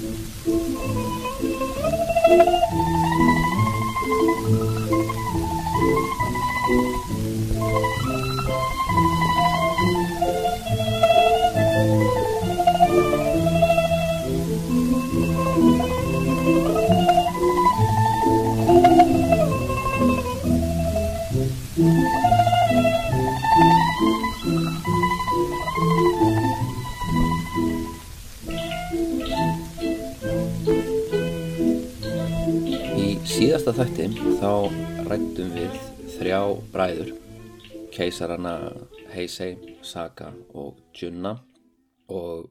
Thank you. Keisarana Heisei, Saga og Junna og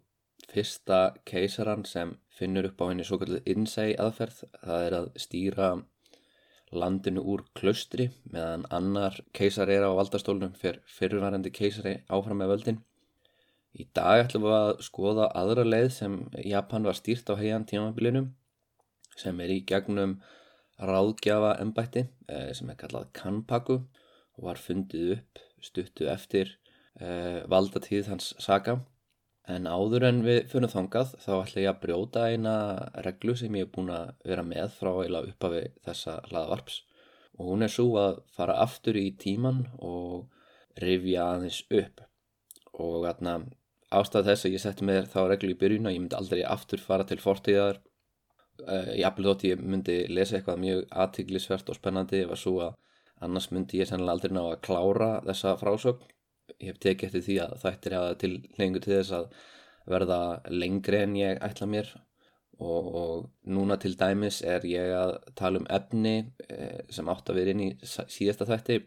fyrsta keisaran sem finnur upp á henni svo kallið Insei aðferð það er að stýra landinu úr klaustri meðan annar keisar er á valdastólnum fyrir fyrirvarandi keisari áfram með völdin. Í dag ætlum við að skoða aðra leið sem Japan var stýrt á heian tímabilinum sem er í gegnum ráðgjafa embætti eh, sem er kallað Kanpaku og var fundið upp stuttu eftir eh, valdatíð hans saga. En áður en við fyrir þangað þá ætla ég að brjóta eina reglu sem ég er búin að vera með frá eila uppafi þessa hlaðvarps. Og hún er svo að fara aftur í tíman og rifja aðeins upp. Og þarna ástæð þess að ég setti með þá reglu í byrjun og ég myndi aldrei aftur fara til fortíðar. Uh, jafnvel þótt ég myndi lesa eitthvað mjög aðtiglisvert og spennandi var svo að annars myndi ég sennilega aldrei ná að klára þessa frásögn. Ég hef tekið eftir því að þættir hafa til lengur til þess að verða lengri en ég ætla mér. Og, og núna til dæmis er ég að tala um efni eh, sem átt að vera inn í síðasta þætti.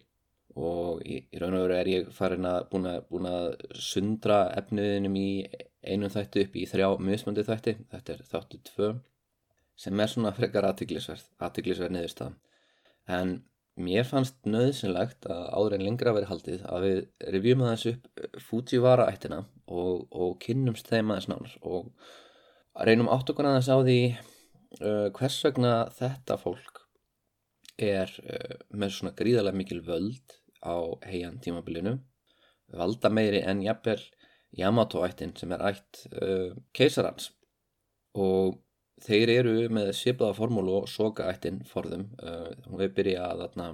Og í, í raun og veru er ég farin að búin að, búin að sundra efniðinum í einum þætti upp í þrjá mismöndi þætti, þetta er þáttu tvö sem er svona frekar aðtiklisverð, aðtiklisverð niðurstað en mér fannst nöðsynlegt að áður en lengra verið haldið að við revjum aðeins upp Fujiwara ættina og, og kynnumst þeim aðeins nánar og reynum átt okkur aðeins á því uh, hvers vegna þetta fólk er uh, með svona gríðarlega mikil völd á heian tímabilinu valda meiri en jafnvel Yamato ættin sem er ætt uh, keisarans. Og þeir eru með svipaða formúlu og sogaættin forðum uh, hún við byrja að þarna,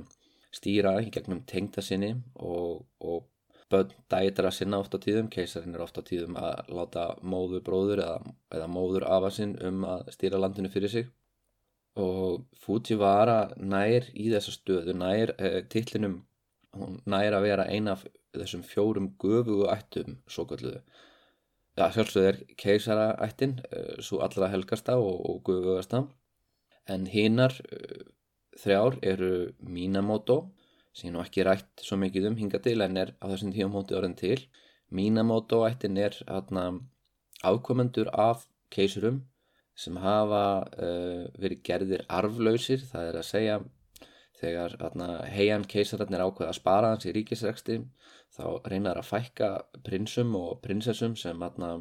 stýra í gegnum tengta sinni og, og börn dætra sinna oft á tíðum, keisarinn er oft á tíðum að láta móður bróður eða, eða móður afa sinn um að stýra landinu fyrir sig. Og Fujiwara nær í þessa stöðu, nær eh, tillinum, hún nær að vera eina af þessum fjórum göfugu ættum svo kalluðu Já, sjálfsögð er keisaraættin, uh, svo allra helgasta og, og guðvögasta. En hinnar uh, þrjár eru Minamoto, sem nú ekki rætt svo mikið um hinga til en er á þessum tíum hóndi orðin til. Minamoto ættin er atna, afkomendur af keisurum sem hafa uh, verið gerðir arflausir, það er að segja þegar heian keisararnir ákveða að spara hans í ríkisreksti þá reynar að fækka prinsum og prinsessum sem atna,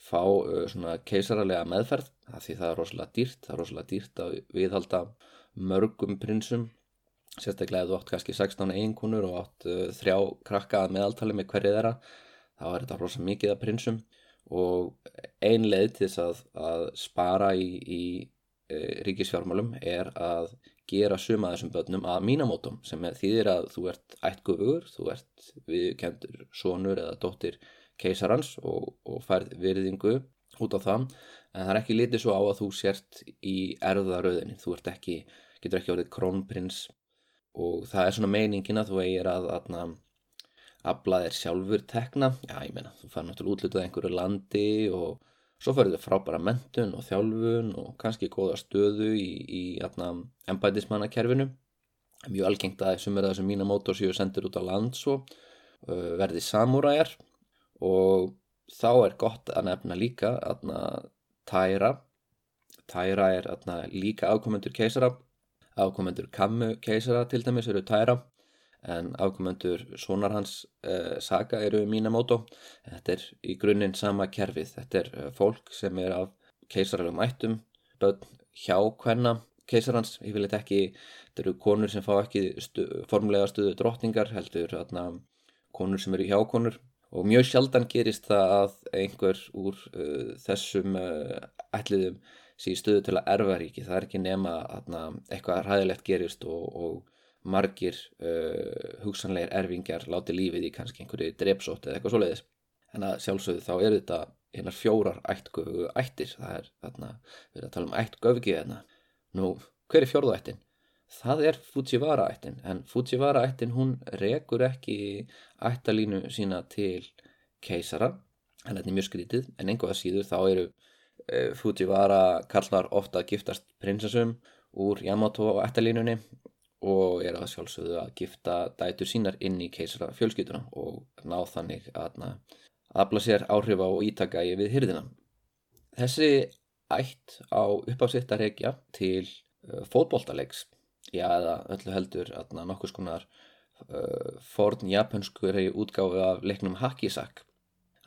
fá uh, svona keisaralega meðferð því það er rosalega dýrt, það er rosalega dýrt að viðhalda mörgum prinsum. Sérstaklega þú átt kannski 16 einkunur og átt uh, þrjá krakka að meðaltali með hverju þeirra þá er þetta rosalega mikið af prinsum. Og ein leið til þess að, að spara í, í e, ríkisfjármálum er að gera suma þessum börnum að mínamótum sem þýðir að þú ert ættgufugur, þú ert viðkendur sonur eða dóttir keisarans og, og færð virðingu út á það. En það er ekki litið svo á að þú sért í erðaröðinni, þú ekki, getur ekki árið krónprins. Og það er svona meiningin að þú eigir að aðna aflað er sjálfur tekna, já ég meina þú fær náttúrulega útlutað einhverju landi og Svo fyrir þau frábæra mentun og þjálfun og kannski góða stöðu í, í ennbætismannakerfinu. Mjög algengt að þessum er þessum mína mótor séu sendir út á land svo, uh, verði samúræjar og þá er gott að nefna líka að tæra. Tæra er líka ákomendur keisara, ákomendur kammu keisara til dæmis eru tæra en afkomendur sonar hans uh, saga eru Minamoto. Þetta er í grunninn sama kerfið. Þetta er uh, fólk sem er af keisarlegum ættum. Börn hjá hvenna keisarhans ég vil eitthvað ekki, þetta eru konur sem fá ekki stu, formulega stuðu drottningar heldur atna, konur sem eru hjákonur. Og mjög sjaldan gerist það að einhver úr uh, þessum uh, ætliðum sé stöðu til að erfa ríki það er ekki nema atna, eitthvað ræðilegt gerist og, og margir uh, hugsanleir erfingjar láti lífið í kannski einhverju drepsótt eða eitthvað svoleiðis. En að sjálfsögðu þá eru þetta einar fjórar ættgöfu ættir. Það er þarna, við erum að tala um ættgöfgi þarna nú, hver er fjórðu ættin? það er Fujiwara ættin. En Fujiwara ættin hún rekur ekki ættalínu sína til keisara en þetta er mjög skrítið. En einhverja síður þá eru uh, Fujiwara kallar ofta að giftast prinsessum úr Yamato ættalínunni og er að sjálfsögðu að gifta dætur sínar inn í keisara fjölskytuna og ná þannig að afla sér áhrif á ítaka við hyrðina. Þessi ætt á uppásitt að regja til uh, fótboltaleiks já, eða öllu heldur atna, nokkus konar uh, forn japanskur útgáfi af leiknum Hakisak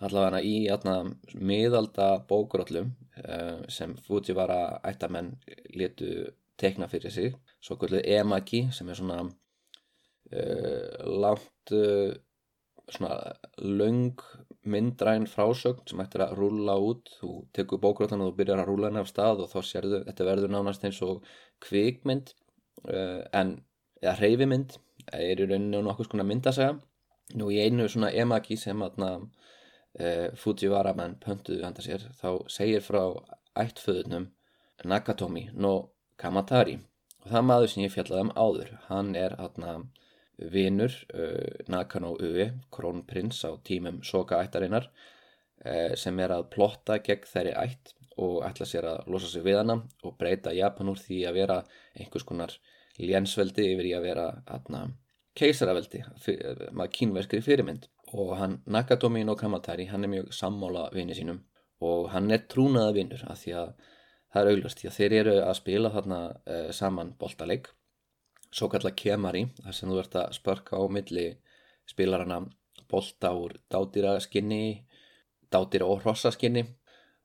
allavega í atna, miðalda bókuróllum uh, sem Fujiwara ættamenn letu tekna fyrir sig svo kvölduð Emaki sem er svona uh, langt uh, svona laung myndræn frásögn sem ættir að rúla út. Þú tekur bókuróttan og þú byrjar að rúla henni af stað og þá sérðu, þetta verður nánast eins og kvikmynd uh, en eða hreyfimynd er í rauninu nokkuð svona myndasaga. Nú í einu svona emaki sem aðna uh, Fujiwara menn pöntuðu handa sér þá segir frá ættföðunum Nakatomi no Kamatari. Og það maður sem ég fjallaði um áður hann er aðna vinur uh, Nakano Ue krónprins á tímum Soka ættarinnar uh, sem er að plotta gegn þeirri ætt og ætla sér að losa sig við hana og breyta Japan úr því að vera einhvers konar lénsveldi yfir í að vera atna, keisaraveldi maður kínverskri fyrirmynd. Og hann Nakatomi no Kamatari hann er mjög sammála vinið sínum og hann er trúnaða vinnur af því að það er auglast því að þeir eru að spila þarna uh, saman boltaleg svo kallar kemari þar sem þú ert að spörka á milli spilarana bolta úr dátýra skinni dátýra og hrossa skinni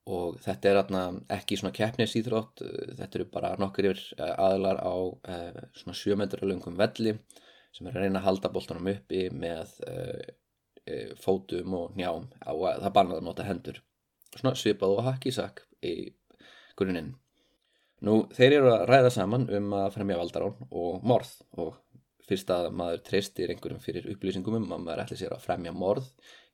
og þetta er atna, ekki svona keppnisýþrótt, þetta eru bara nokkur eh, aðlar á uh, svona sjömetralöngum velli sem er að reyna að halda bóltanum uppi með uh, fótum og njám og það bannaði að nota hendur. Svona svipað og hakkísak í grunninn. Nú þeir eru að ræða saman um að fremja valdarán og morð og fyrst að maður treystir einhverjum fyrir upplýsingum um að maður ætli sér að fremja morð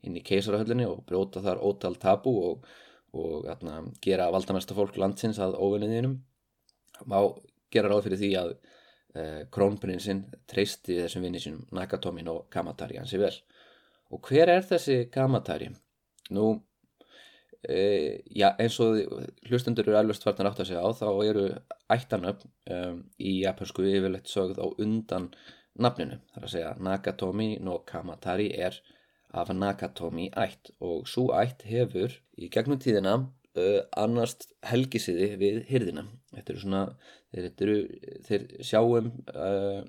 inn í keisarahöllinni og brjóta þar ótal tabu og og atna, gera valdamesta fólk landsins að óvinniðinum má gera ráð fyrir því að eh, krónprinsinn treysti þessum vinni sínum Nakatomin og Kamatari hansi vel og hver er þessi Kamatari? Nú eh, já, eins og hlustundur eru alveg stvarnar átt að segja á þá eru ættanöfn um, í japansku yfirlegt sögð á undan nafninu, þar að segja Nakatomi no Kamatari er af Nakatomi ætt og svo ætt hefur í gegnum tíðina uh, annast helgisiði við hyrðina. Þetta eru svona, þeir, eru, þeir sjáum uh,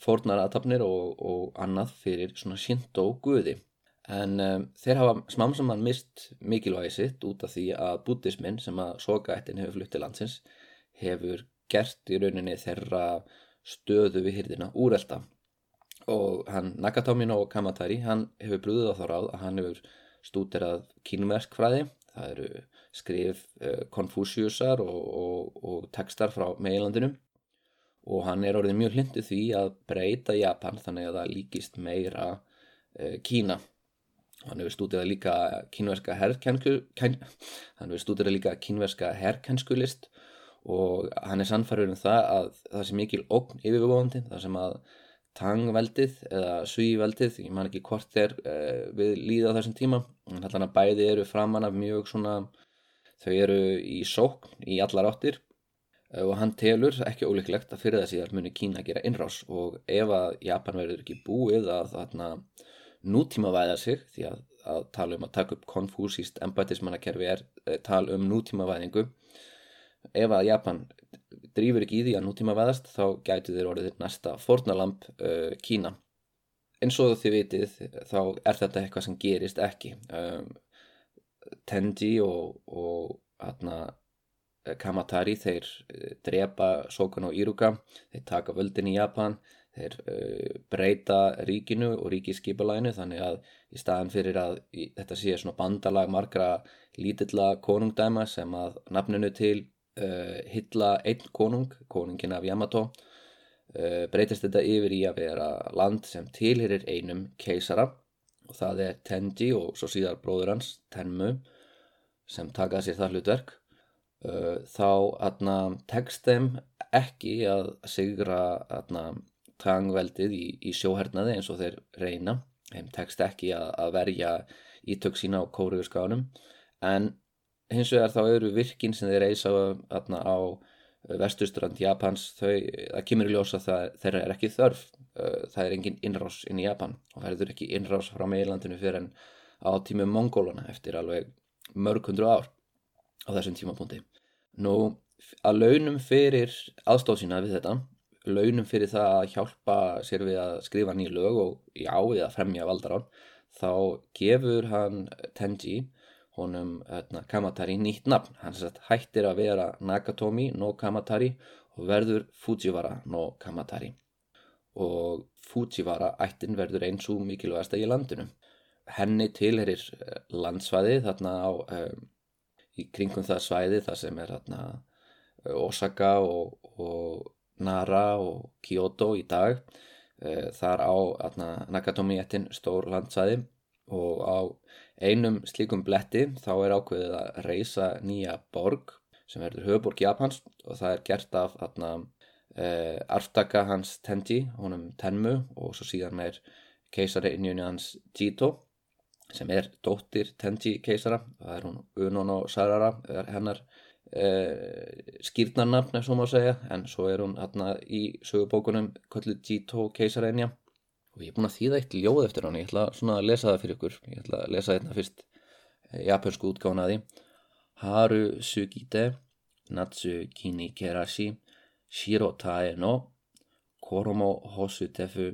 fórnar aðtapnir og, og annað fyrir svona Shinto guði. En um, þeir hafa smamsamann mist mikilvægi sitt út af því að buddhismin sem að sokaættin hefur fluttið landsins hefur gert í rauninni þeirra stöðu við hyrðina úrelda og hann Nakatomi no Kamatari hann hefur brúðið á þá ráð að hann hefur stúderað kínverskfræði. Það eru skrif uh, Confuciusar og, og, og textar frá meilandinu og hann er orðið mjög hlindið því að breyta Japan þannig að það líkist meira uh, Kína hann hefur stúderað líka kínverska hann herrkennskulist og hann er sannfærður um það að það sé mikil ógn yfirvóðandi þar sem að tangveldið eða svíveldið, ég man ekki hvort þeir uh, við líða á þessum tíma en allan að bæði eru framann af mjög svona, þau eru í sókn í allar áttir uh, og hann telur ekki óleiklegt að fyrir þessi þar muni Kína að gera innrás og ef að Japan verður ekki búið að þarna nútíma væða sig því að, að tala um að taka upp konfúsíst embætismannakerfi er uh, tala um nútíma væðingu ef að Japan drýfur ekki í því að nútíma veðast þá gætu þeir orðið næsta fornalamp uh, Kína. Eins og þið vitið þá er þetta eitthvað sem gerist ekki. Um, Tenji og, og atna, Kamatari þeir drepa Shogun og Iruka. Þeir taka völdin í Japan þeir uh, breyta ríkinu og ríkiskipalæinu þannig að í staðan fyrir að í, þetta sé svona bandalag margra lítilla konungdæma sem að nafninu til uh, hylla einn konung, konungin af Yamato uh, breytist þetta yfir í að vera land sem tilherir einum keisara og það er Tenji og svo síðar bróður hans Tenmu sem takaði sér það hlutverk. Þá atna, tekst þeim ekki að sigra atna, tangveldið í, í sjóhernaði eins og þeir reyna. Þeim tekst ekki að, að verja ítök sína á kóruðurskánum en hins vegar þá eru virkin sem þeir reysa atna, á vesturstrand Japans þau, það kemur í ljósa það þeirra er ekki þörf. Það er engin innrás inn í Japan og það er ekki innrás frá meilandinu fyrir en á tímum mongólana eftir alveg mörg hundru ár á þessum tímapunkti. Nú að launum fyrir aðstóð sína við þetta launum fyrir það að hjálpa sér við að skrifa nýja lög og já við að fremja valdarán þá gefur hann Tenji honum hérna, Kamatari nýtt nafn. Hann sagt, hættir að vera Nakatomi no Kamatari og verður Fujiwara no Kamatari. Og Fujiwara ættin verður eins og mikilvægast að í landinu. Henni tilherir eh, landsvæði þarna á um, í kringum það svæði það sem er þarna Osaka og, og Nara og Kyoto í dag. Eh, þar á Nakatomi ettin stór landsæði og á einum slíkum bletti þá er ákveðið að reysa nýja borg sem verður höfuborg Japans og það er gert af atna, eh, arftaka hans Tenji, honum Tenmu og svo síðan er keisari innjunni hans Jito sem er dóttir Tenji keisara. Það er hún Unono Sarara hennar Uh, skýrnarnafn ef svo má segja en svo er hún hérna í sögubókunum kölluð Jito keisarænja og ég er búin að þýða eitt ljóð eftir hann ég ætla svona að lesa það fyrir ykkur. Ég ætla að lesa þetta fyrst eh, japansku útgánaði Haru sugite natsu kini kerashi shiro tae no koromo hosu tefu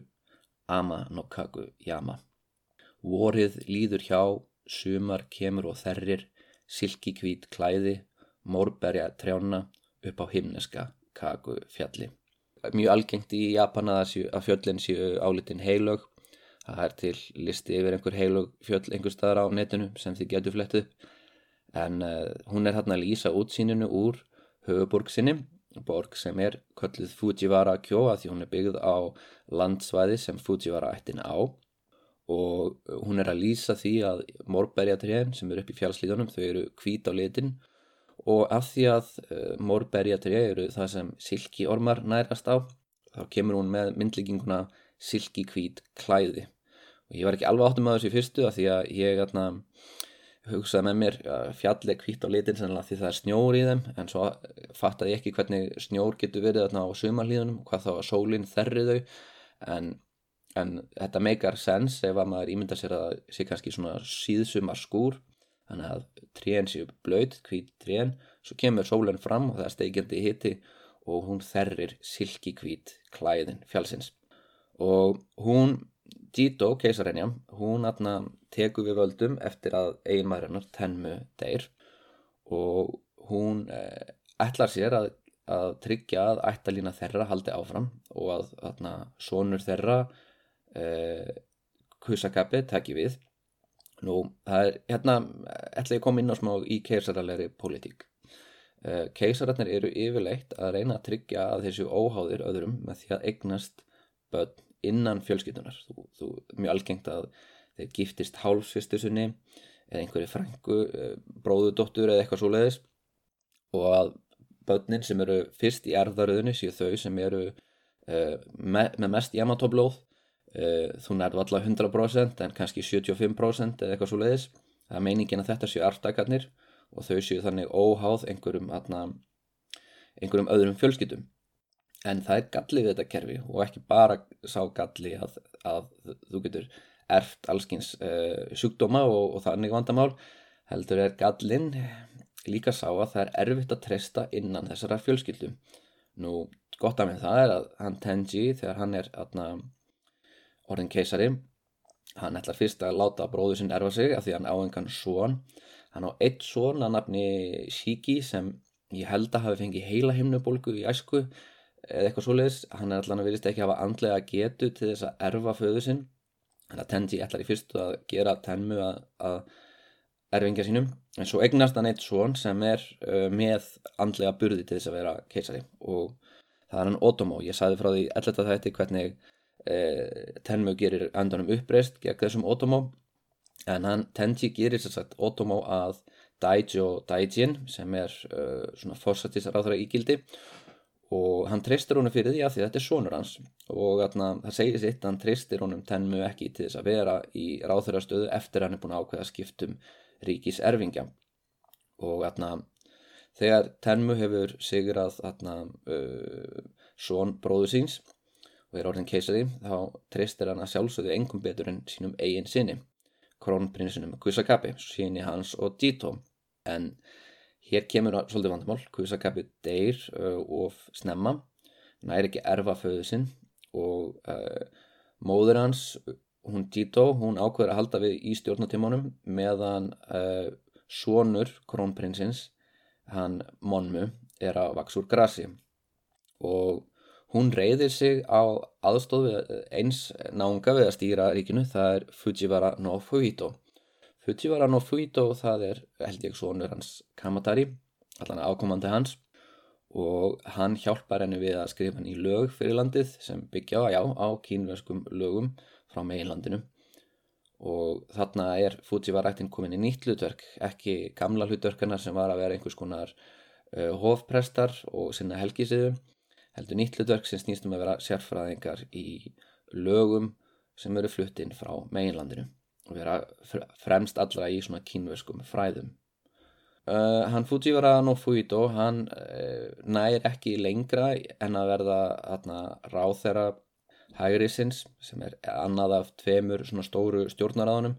ama no kaku yama. Vorið líður hjá sumar kemur og þerrir silki hvít klæði mórberja trjána upp á himneska kaku fjalli. Mjög algengt í Japana að fjöllin séu álitin heilög. Það er til listi yfir einhver heilög fjöll einhver staðar á netinu sem þið getur flettið. En uh, hún er hérna að lýsa útsýninu úr höfuborg sinni, borg sem er kölluð Fujiwara Kyo að því hún er byggð á landsvæði sem Fujiwara ættin á og hún er að lýsa því að morberjatrén sem eru upp í fjallslíðunum þau eru hvít á litin og af því að uh, morberjatri eru það sem silki ormar nærast á þá kemur hún með myndlíkinguna silki hvít klæði. Og ég var ekki alveg áttum að þessu fyrstu af því að ég atna, hugsaði með mér fjalli hvít á litin sennilega því það er snjór í þeim en svo fattaði ég ekki hvernig snjór getur verið atna, á sumarlíðunum hvað þá að sólinn þerri þau. En, en þetta meikar sens ef að maður ímynda sér að það sé kannski svona síðsumar skúr þannig að trén séu blöyt, hvít trén svo kemur sólinn fram og það er steikjandi hitti og hún þerrir silki hvít klæðin fjálsins og hún Jito, keisarenja, hún atna teku við völdum eftir að eiginmæðurinnar tenmu deyr og hún eh, ætlar sér að, að tryggja að ættalína þeirra haldi áfram og að atna, sonur þeirra eh, Kusakabe tekki við Nú, er, hérna, ætla ég að koma inn á smá í keisaralegri politík. Uh, keisararnir eru yfirleitt að reyna að tryggja að þessu óháðir öðrum með því að eignast börn innan fjölskyldunar. Þú, þú, mjög algengt að þeir giftist hálfsvistusunni eða einhverju frængu, uh, bróðudóttur eða eitthvað svo leiðis og að börnin sem eru fyrst í erðaröðinu séu þau sem eru uh, með, með mest jamatóblóð Eh, þú nærðu allavega 100% en kannski 75% eða eitthvað svo leiðis það er meiningin að þetta séu artakarnir og þau séu þannig óháð einhverjum, atna, einhverjum öðrum fjölskyttum en það er gallið við þetta kerfi og ekki bara sá galli að, að þú getur erft allskins uh, sjúkdóma og, og þannig vandamál heldur er gallin líka sá að það er erfitt að treysta innan þessara fjölskyldum. Nú gott af mig það er að hann Tenji þegar hann er atna orðin keisari hann ætlar fyrst að láta bróðu sinn erfa sig af því hann á engan svon hann á eitt svon að nafni Shiki sem ég held að hafi fengið heila himnubólgu í æsku eða eitthvað svoleiðis, hann er allan að virðist ekki hafa andlega getu til þess að erfa föðu sinn. Þannig að Tenji ætlar í fyrstu að gera Tenmu að, að erfingja sínum. En svo egnast hann eitt svon sem er uh, með andlega burði til þess að vera keisari. Og það er hann Otomo, ég sagði frá því elletta þetta hvernig Tenmu gerir endanum uppreist gegn þessum Otomo en hann Tenji gerir sér sagt Otomo að Daijo Daijin sem er uh, svona fórsættisráðra ígildi og hann treystir honum fyrir því að því að þetta er sonur hans. Og atna, það segir sitt að hann treystir honum tenmu ekki til þess að vera í ráþurastöðu eftir hann er búin að ákveða skiptum ríkis erfingja og atna, þegar tenmu hefur sigrað uh, són bróðu síns og er orðin keisari þá treystir hann að sjálfsögðu engum betur en sínum eigin sinni krónprinsinum Kusakabi, síni hans og Jito en Hér kemur svolítið vandamál, Kusakabi deyr uh, of snemma, næri ekki erfa föðu sinn og uh, móður hans, hún Jito, hún ákveður að halda við í stjórnatímanum meðan uh, sonur krónprinsins, hann Monmu, er að vaks úr grasi. Og hún reyðir sig á aðstofu eins nánga við að stýra ríkinu, það er Fujiwara no Fuhito. Fujiwara no Fuito það er held ég sonur hans Kamatari allan ákomandi hans og hann hjálpar henni við að skrifa hann í lög fyrir landið sem byggja á, já, á kínverskum lögum frá meginlandinu. Og þarna er Fujiwara ættin komin í nýtt hlutverk ekki gamla hlutverkarnar sem var að vera einhvers konar uh, hofprestar og sinna helgísiðu heldur nýtt hlutverk sem snýstum að vera sérfræðingar í lögum sem eru fluttinn frá meginlandinu og vera fremst allra í svona kínverskum fræðum. Uh, hann Fujiwara no Fuito, hann uh, nær ekki lengra en að verða ráð þeirra hægrisins sem er annað af tveimur svona stóru stjórnaráðunum.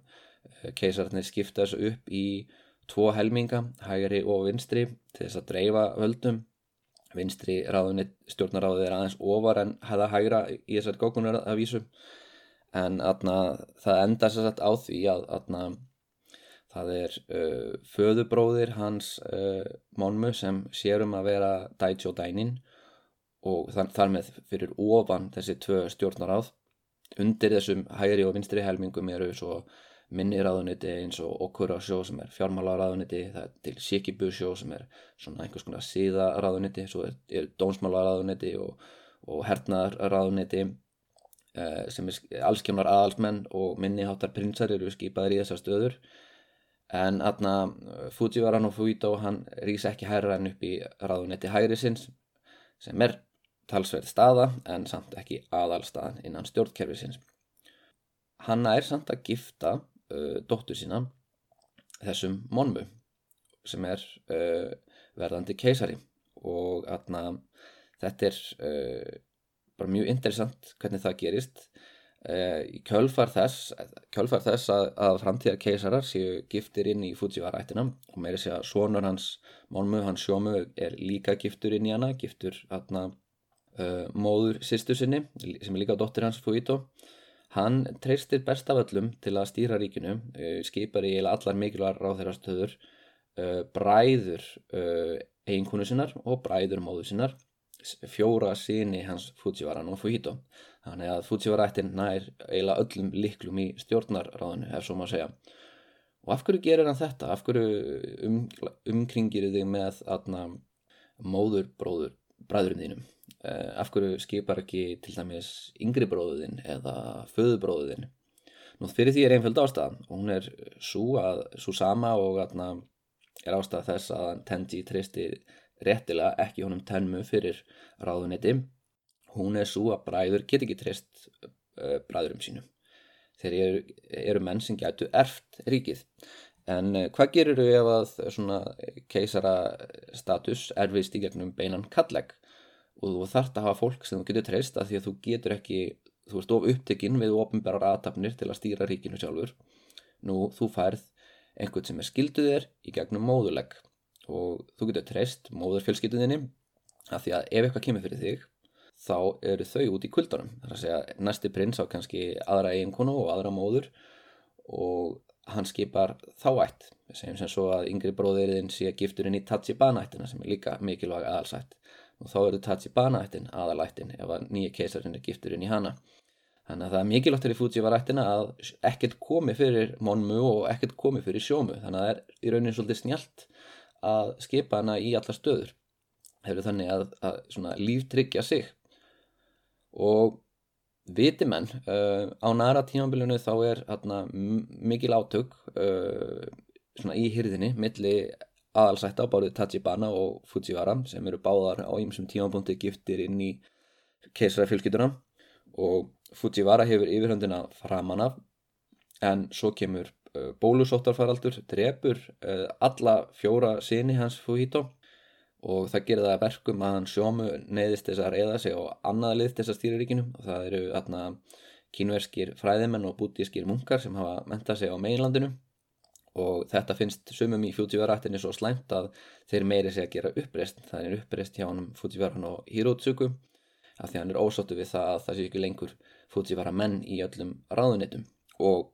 Uh, keisarnir skipta þessu upp í tvo helminga, hægri og vinstri, til þess að dreifa völdum. Vinstri ráðunni stjórnaráðið er aðeins ofar en hefða hægra í þessar gókunar að vísu en atna, það enda sér satt á því að atna, það er uh, föðubróðir hans uh, Mónmu sem sérum að vera Daijo Dainin og þar, þar með fyrir ofan þessi tvö stjórnaráð undir þessum hægri og vinstri helmingum eru svo minni ráðuniti eins og Okura sjó sem er fjármálaráðuniti, það er til Shikibu sjó sem er svona einhvers konar síðaráðuniti, svo er, er dónsmálaráðuniti og, og hernaðarráðuniti Eh, sem er allskemnar aðalsmenn og minniháttar prinsar eru skipaður í þessar stöður. En aðna eh, Fujiwara no Fuito hann rýs ekki hæra en upp í ráðunetti hæri sinns sem er talsverð staða en samt ekki aðalstaðan innan stjórnkerfi sinns Hanna er samt að gifta uh, dóttur sína þessum Monmu sem er uh, verðandi keisari. Og aðna þetta er uh, bara mjög interessant hvernig það gerist. Í kjölfar þess kjölfar þess að, að framtíðar keisarar séu giftir inn í Fujiwara ættina og meiri sé að sonur hans Mónmu, hans sjómu er líka giftur inn í hana giftur uh, móður sýstu sinni sem er líka dóttir hans Fuito hann treystir best af öllum til að stýra ríkinu uh, skipar í allar mikilvægar ráðherrastöður bræður eiginkonu sinnar og bræður móður sinnar fjóra síni hans Fujiwara no Fujito þannig að Fujiwara ættin nær eiginlega öllum liklum í stjórnarráðinu ef svo maður segja. Og af hverju gerir hann þetta? Af hverju um, umkringir þig með aðna móður bróður bræðurinn þínum? eh, af hverju skipar ekki til dæmis yngri bróðuðinn eða föðubróðuðinn nú fyrir því er einföld ástæða og hún er svo, að, svo sama og aðna er ástæða þess að Tenji tristir réttilega ekki honum tenmu fyrir ráðunetti hún er svo að bræður get ekki treyst uh, bræðurum sínum. Þeir eru, eru menn sem gætu erft ríkið. En uh, hvað gerur þau ef að svona keisara status erfiðst í gegnum beinan kalleg og þú þart að hafa fólk sem þú getur treyst að því að þú getur ekki þú ert of upptekinn við ofinbærar aðtapnir til að stýra ríkinu sjálfur. Nú þú færð einhvern sem er skilduðir í gegnum móðulegg og þú getur treyst móðurfjölskyldunni af því að ef eitthvað kemur fyrir þig þá eru þau út í kvöldunum þar að segja næsti prins á kannski aðra eiginkonu og aðra móður og hann skipar þá ætt. Segjum sem svo að yngri bróðirinn sé gifturinn í Tachibana ættina sem er líka mikilvæg aðalsætt og þá eru Tachibana ættin aðalættin ef að nýja keisarinn er giftur inn í hana. Þannig að það er mikilvægt til í Fujiwara ættina að ekkert komi fyrir Monmu og ekkert komi fyrir Sjómu þannig að það er í rauninni svolítið snjált að skipa hana í alla stöður. Hefur þannig að, að líftryggja sig. Og viti menn uh, á næra tímanbílunu þá er atna, mikil átök uh, í hyrðinni milli aðalsætta á bárið Tachibana og Fujiwara sem eru báðar á ýmsum tímanbúndi giftir inn í keisara fjölskytuna og Fujiwara hefur yfirhundina framan af en svo kemur uh, bólusóttarfaraldur drefur uh, alla fjóra sinni hans Fujito og það gerir það verkum að hann sjómu neyðist þess að reyða sig og annaðlið þess að stýra ríkinu og það eru atna, kínverskir fræðimenn og bútískir munkar sem hafa mentað sig á meginlandinu og þetta finnst sumum í Fujiwara-ættinni svo slæmt að þeir meiri sig að gera uppreist það er uppreist hjá hann Fujiwara og Hirotsuku af því hann er ósóttu við það að það sé ekki lengur Fujiwara menn í öllum ráðunitum og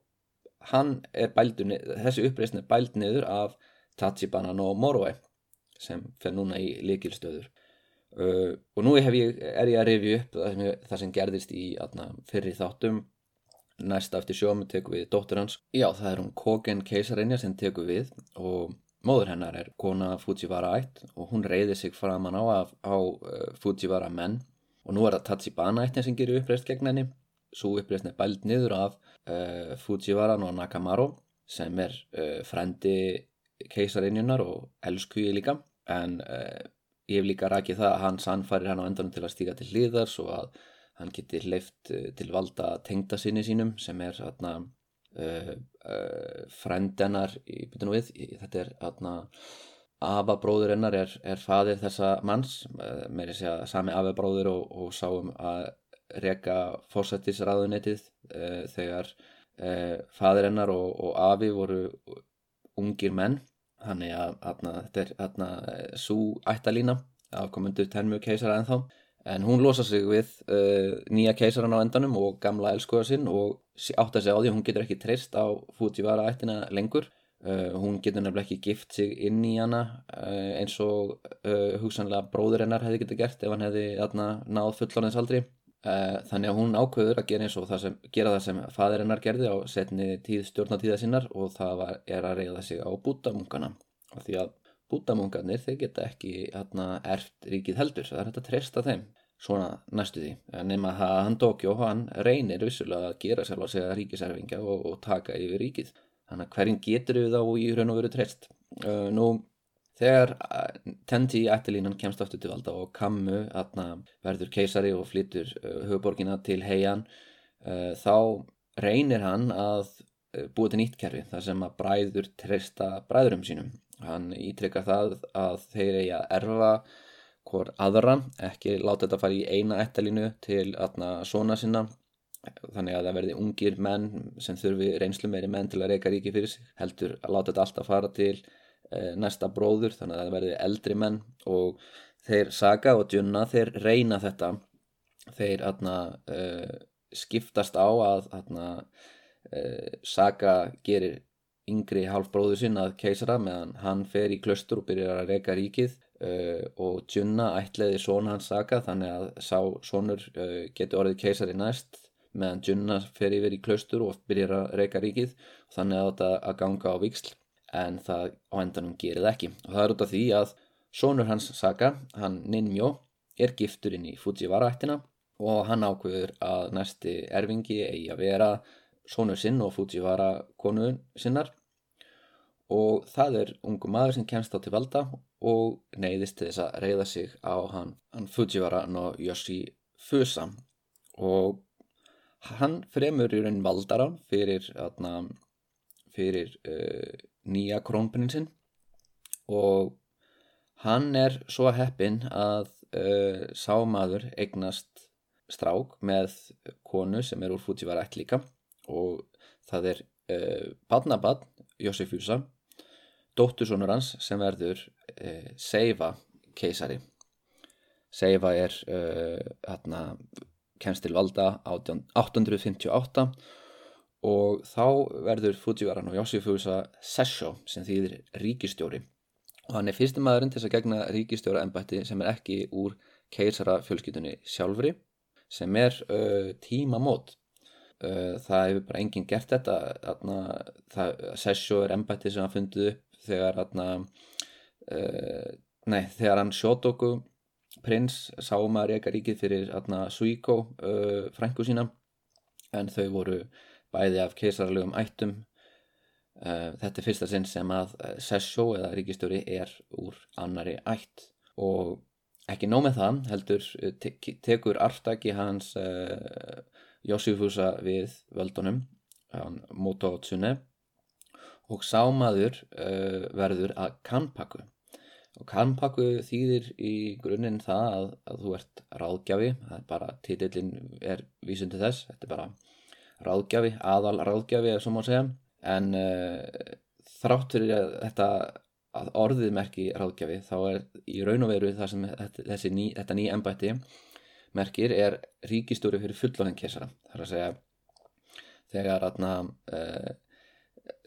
bældur, þessi uppreist er bæld niður af Tachibana no Moroe sem fer núna í likilstöður uh, og nú ég, er ég að revju upp það sem, það sem gerðist í atna, fyrri þáttum næsta eftir sjómi teku við dóttur hans. Já það er hún Kogen keisarinja sem teku við og móður hennar er kona Fujiwara ætt og hún reyði sig framann á, á, á uh, Fujiwara menn. Og nú er það Tachibana ættin sem gerir uppreist gegn henni. Svo uppreist er bælt niður af uh, Fujiwara no Nakamaro sem er uh, frendi keisarinjunar og elsku ég líka. En uh, ég hef líka rækið það að hann sannfærir hann á endanum til að stíka til hlýðar svo að hann geti leift uh, til valda tengda sinni sínum sem er þarna uh, frendennar í byttunum við, þetta er þarna afabróður hennar er, er fadir þessa manns með þess að sami afabróður og, og sáum að reka fórsættisraðunetið þegar fadir hennar og, og afi voru ungir menn. Þannig að atna, þetta er svo ættalína afkomundu tenmu keisara ennþá en hún losa sig við uh, nýja keisaran á endanum og gamla elskuða sinn og átt að segja á því hún getur ekki treyst á Fujiwara ættina lengur. Uh, hún getur nefnilega ekki gift sig inn í hana uh, eins og hugsanlega bróður hennar hefði getið gert ef hann hefði atna, náð fullóninsaldri uh, þannig að hún ákveður að gera, það sem, gera það sem fadir hennar gerði á setni tíð stjórnatíða sinnar og það var, er að reyða sig á bútamungana því að bútamungarnir þeir geta ekki hérna, erft ríkið heldur það er hægt að treysta þeim svona næstu því. Nema að hann Dókjó hann reynir vissulega að gera sjálf að segja ríkiserfingja og, og taka yfir ríkið. Þannig að hverjum getur við þá í raun og veru treyst? Uh, nú þegar uh, Tenti ættilínan kemst aftur til valda og Kammu verður keisari og flyttur uh, höfuborgina til heian þá reynir hann að búa til nýtt kerfi þar sem að bræður treysta bræðurum sínum. Hann ítrykkar það að þeir eigi að erfa hvort aðra, ekki láta þetta fara í eina ettalínu til aðna svona sinna. Þannig að það verði ungir menn sem þurfi reynslu meiri menn til að reyka ríki fyrir sig heldur að láta þetta alltaf fara til e, næsta bróður þannig að það verði eldri menn og þeir Saga og Djunna þeir reyna þetta. Þeir aðna e, skiptast á að aðna e, Saga gerir yngri halvbróður sinn að keisara meðan hann fer í klöstur og byrjar að reyka ríkið uh, og Djunna ætlaði són hans saka þannig að sá sónur uh, getur orðið keisari næst meðan Djunna fer yfir í klöstur og byrjar að reyka ríkið þannig að þetta að ganga á viksl en það á endanum gerir það ekki. Og það er út af því að sónur hans saka, hann Ninmjó er giftur inn í Fujiwara ættina og hann ákveður að næsti erfingi eigi að vera sónur sinn og Fujiwara konu sinnar. Og það er ungu maður sem kemst á til valda og neyðist til þess að reyða sig á hann, hann Fujiwara no Yoshi Fusa og hann fremur í raun valdara fyrir, atna, fyrir uh, nýja krónprinsinn og hann er svo heppin að uh, sámaður eignast strák með konu sem er úr Fujiwara ætt líka. Og það er uh, badnabad Yoshi Fusa dóttursonur hans sem verður uh, Seifa keisari. Seifa er uh, kemst til valda 858 og þá verður Fujiwara no Yoshifusa Sessho sem þýðir ríkistjóri og hann er fyrstum maðurinn til að gegna ríkistjóra ennbætti sem er ekki úr keisara fjölskyldunni sjálfri sem er uh, tímamót. Uh, það hefur bara enginn gert þetta Sessjó er embætti sem hann fundið upp þegar uh, nei, þegar hann Shotoku prins sáum að reyka ríkið fyrir Suiko uh, frængu sína en þau voru bæði af keisarlegum ættum. Uh, þetta er fyrsta sinn sem að Sessjó eða ríkistjóri er úr annari ætt. Og ekki nóg með það heldur eh, te tekur artaki hans uh, Josifusa við völdunum Moto Tsune og sámaður verður að Kanpaku og Kanpaku þýðir í grunninn það að, að þú ert ráðgjafi. Það er bara, títillin er vísundi þess, þetta er bara ráðgjafi, aðal ráðgjafi eða svo má segja. En uh, þrátt fyrir að þetta að orðið merki ráðgjafi þá er í raun og veru það sem þessi ný, þetta nýja ennbætti merkir er ríkistúri fyrir fullorðin kesara þar að segja þegar aðna uh,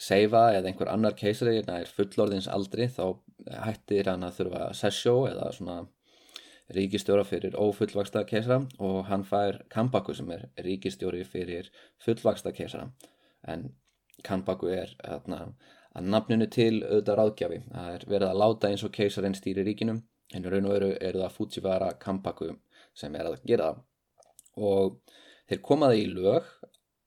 seifa eða einhver annar keisari er fullorðins aldri þá hættir hann að þurfa sessjó eða svona ríkistjóra fyrir ófullvaksta keisara og hann fær Kambaku sem er ríkistjóri fyrir fullvaksta keisara en Kambaku er aðna að nafninu til auðvitað ráðgjafi. Það er verið að láta eins og keisarinn stýri ríkinum en raun og veru eru það Fujiwara Kampaku sem er að gera það. Og þeir komaði í lög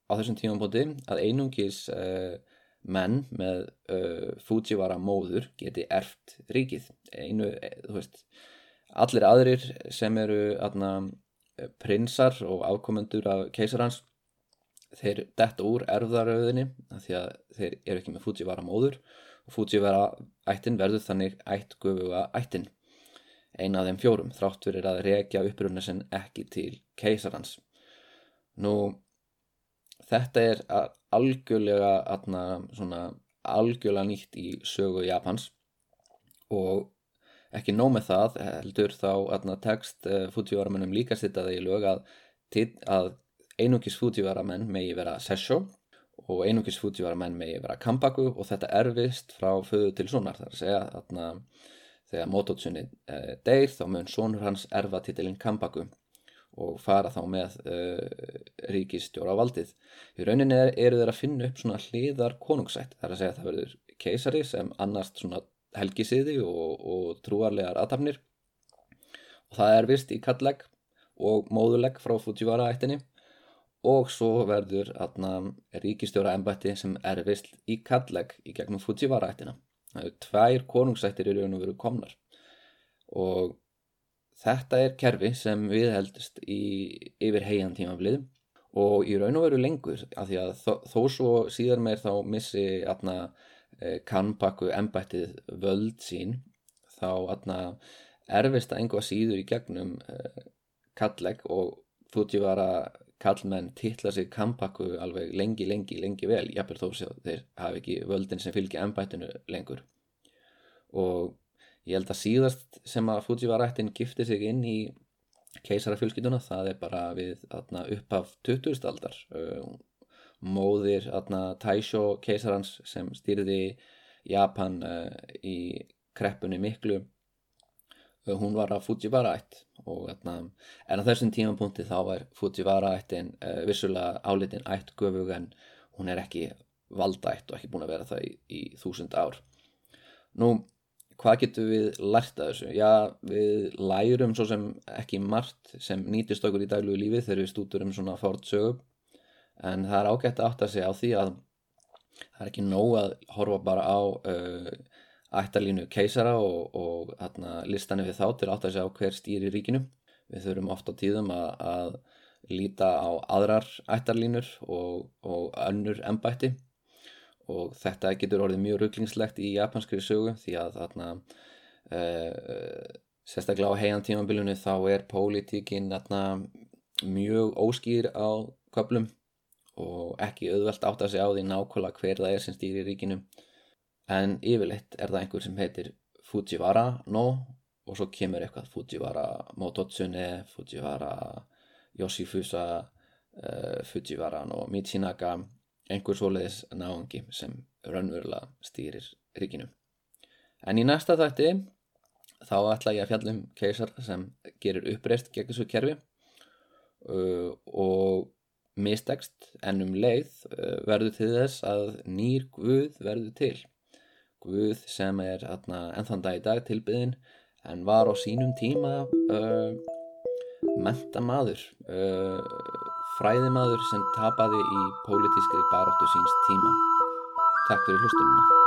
á þessum tímanbóti að einungis uh, menn með uh, Fujiwara móður geti erft ríkið. Einu, þú veist, allir aðrir sem eru aðna prinsar og afkomendur af keisarhans þeir detta úr erfðaröðinni því að þeir eru ekki með Fujiwara móður og Fujiwara ættin verður þannig ætt gufuga ættin eina af þeim fjórum þrátt fyrir að reykja upprunna sem ekki til keisarans nú þetta er algjörlega atna, svona, algjörlega nýtt í sögu Japans og ekki nóg með það heldur þá atna, text Fujiwara munum líka sittaði í lög að, að einungis Fujiwara menn megi vera Sessho og einungis Fujiwara menn megi vera Kambaku og þetta erfist frá föðu til sonar. Þar að segja þarna þegar Mototsunni eh, deyr þá mun sonur hans erfa titilinn Kambaku og fara þá með uh, ríkistjóra á valdið. Í rauninni er, eru þeir að finna upp svona hliðar konungsætt, þar að segja að það verður keisari sem annast svona helgisiði og, og trúarlegar aðtapnir og það er vist í kallegg og móðulegg frá Fujiwara ættinni og svo verður atna, ríkistjóra ennbætti sem er vist í kalleg í gegnum Fujiwara-ættina. Það eru tvær konungsættir í raun og veru komnar og þetta er kerfi sem við heldist í, yfir heian tímaflið og í raun og veru lengur af því að þó, þó svo síðan meir þá missi atna, eh, kannpakku ennbættið völd sín þá atna, erfist að einhvað síður í gegnum eh, kalleg og Fujiwara kallmenn titla sig kampakku alveg lengi, lengi, lengi vel jafnveg þó að þeir hafi ekki völdin sem fylgja ennbættinu lengur. Og ég held að síðast sem að Fujiwara-ættin gifti sig inn í keisarafjölskytuna það er bara við atna, upphaf 20. aldar móðir atna, Taisho keisarans sem stýrði Japan uh, í kreppunni miklu hún var að Fujiwara ætt og þarna, en á þessum tímapunkti þá var Fujiwara ættin uh, vissulega álitin ætt göfug en hún er ekki valdaætt og ekki búin að vera það í, í þúsund ár nú hvað getur við lært að þessu? Já við lærum svo sem ekki margt sem nýtist okkur í daglugu lífi þegar við stútur um svona fórt sögum en það er ágætt að átta sig á því að það er ekki nóg að horfa bara á uh, ættalínu keisara og, og hérna, listanir við þá til að segja á hver stýri ríkinu. Við þurfum ofta tíðum að, að líta á aðrar ættarlínur og, og önnur ennbætti og þetta getur orðið mjög rugglingslegt í japanskri sögu því að þarna uh, sérstaklega á heian tímambilinu þá er pólitíkin mjög óskýr á köplum og ekki auðvelt átt að segja á því nákvæmlega hver það er sem stýri ríkinu. En yfirleitt er það einhver sem heitir Fujiwara no og svo kemur eitthvað Fujiwara Mototsune, Fujiwara Yoshifusa uh, Fujiwara no Michinaka einhver svoleiðis náðungi sem raunverulega stýrir ríkinu. En í næsta þætti þá ætla ég að fjalla um keisar sem gerir uppreist gegn þessu kerfi uh, og mistekst en um leið uh, verður til þess að nýr Guð verður til. Guð sem er ennþann dag í dag tilbyðin en var á sínum tíma uh, mentamaður uh, fræðimaður sem tapaði í pólitískri baróttu síns tíma. Takk fyrir hlustununa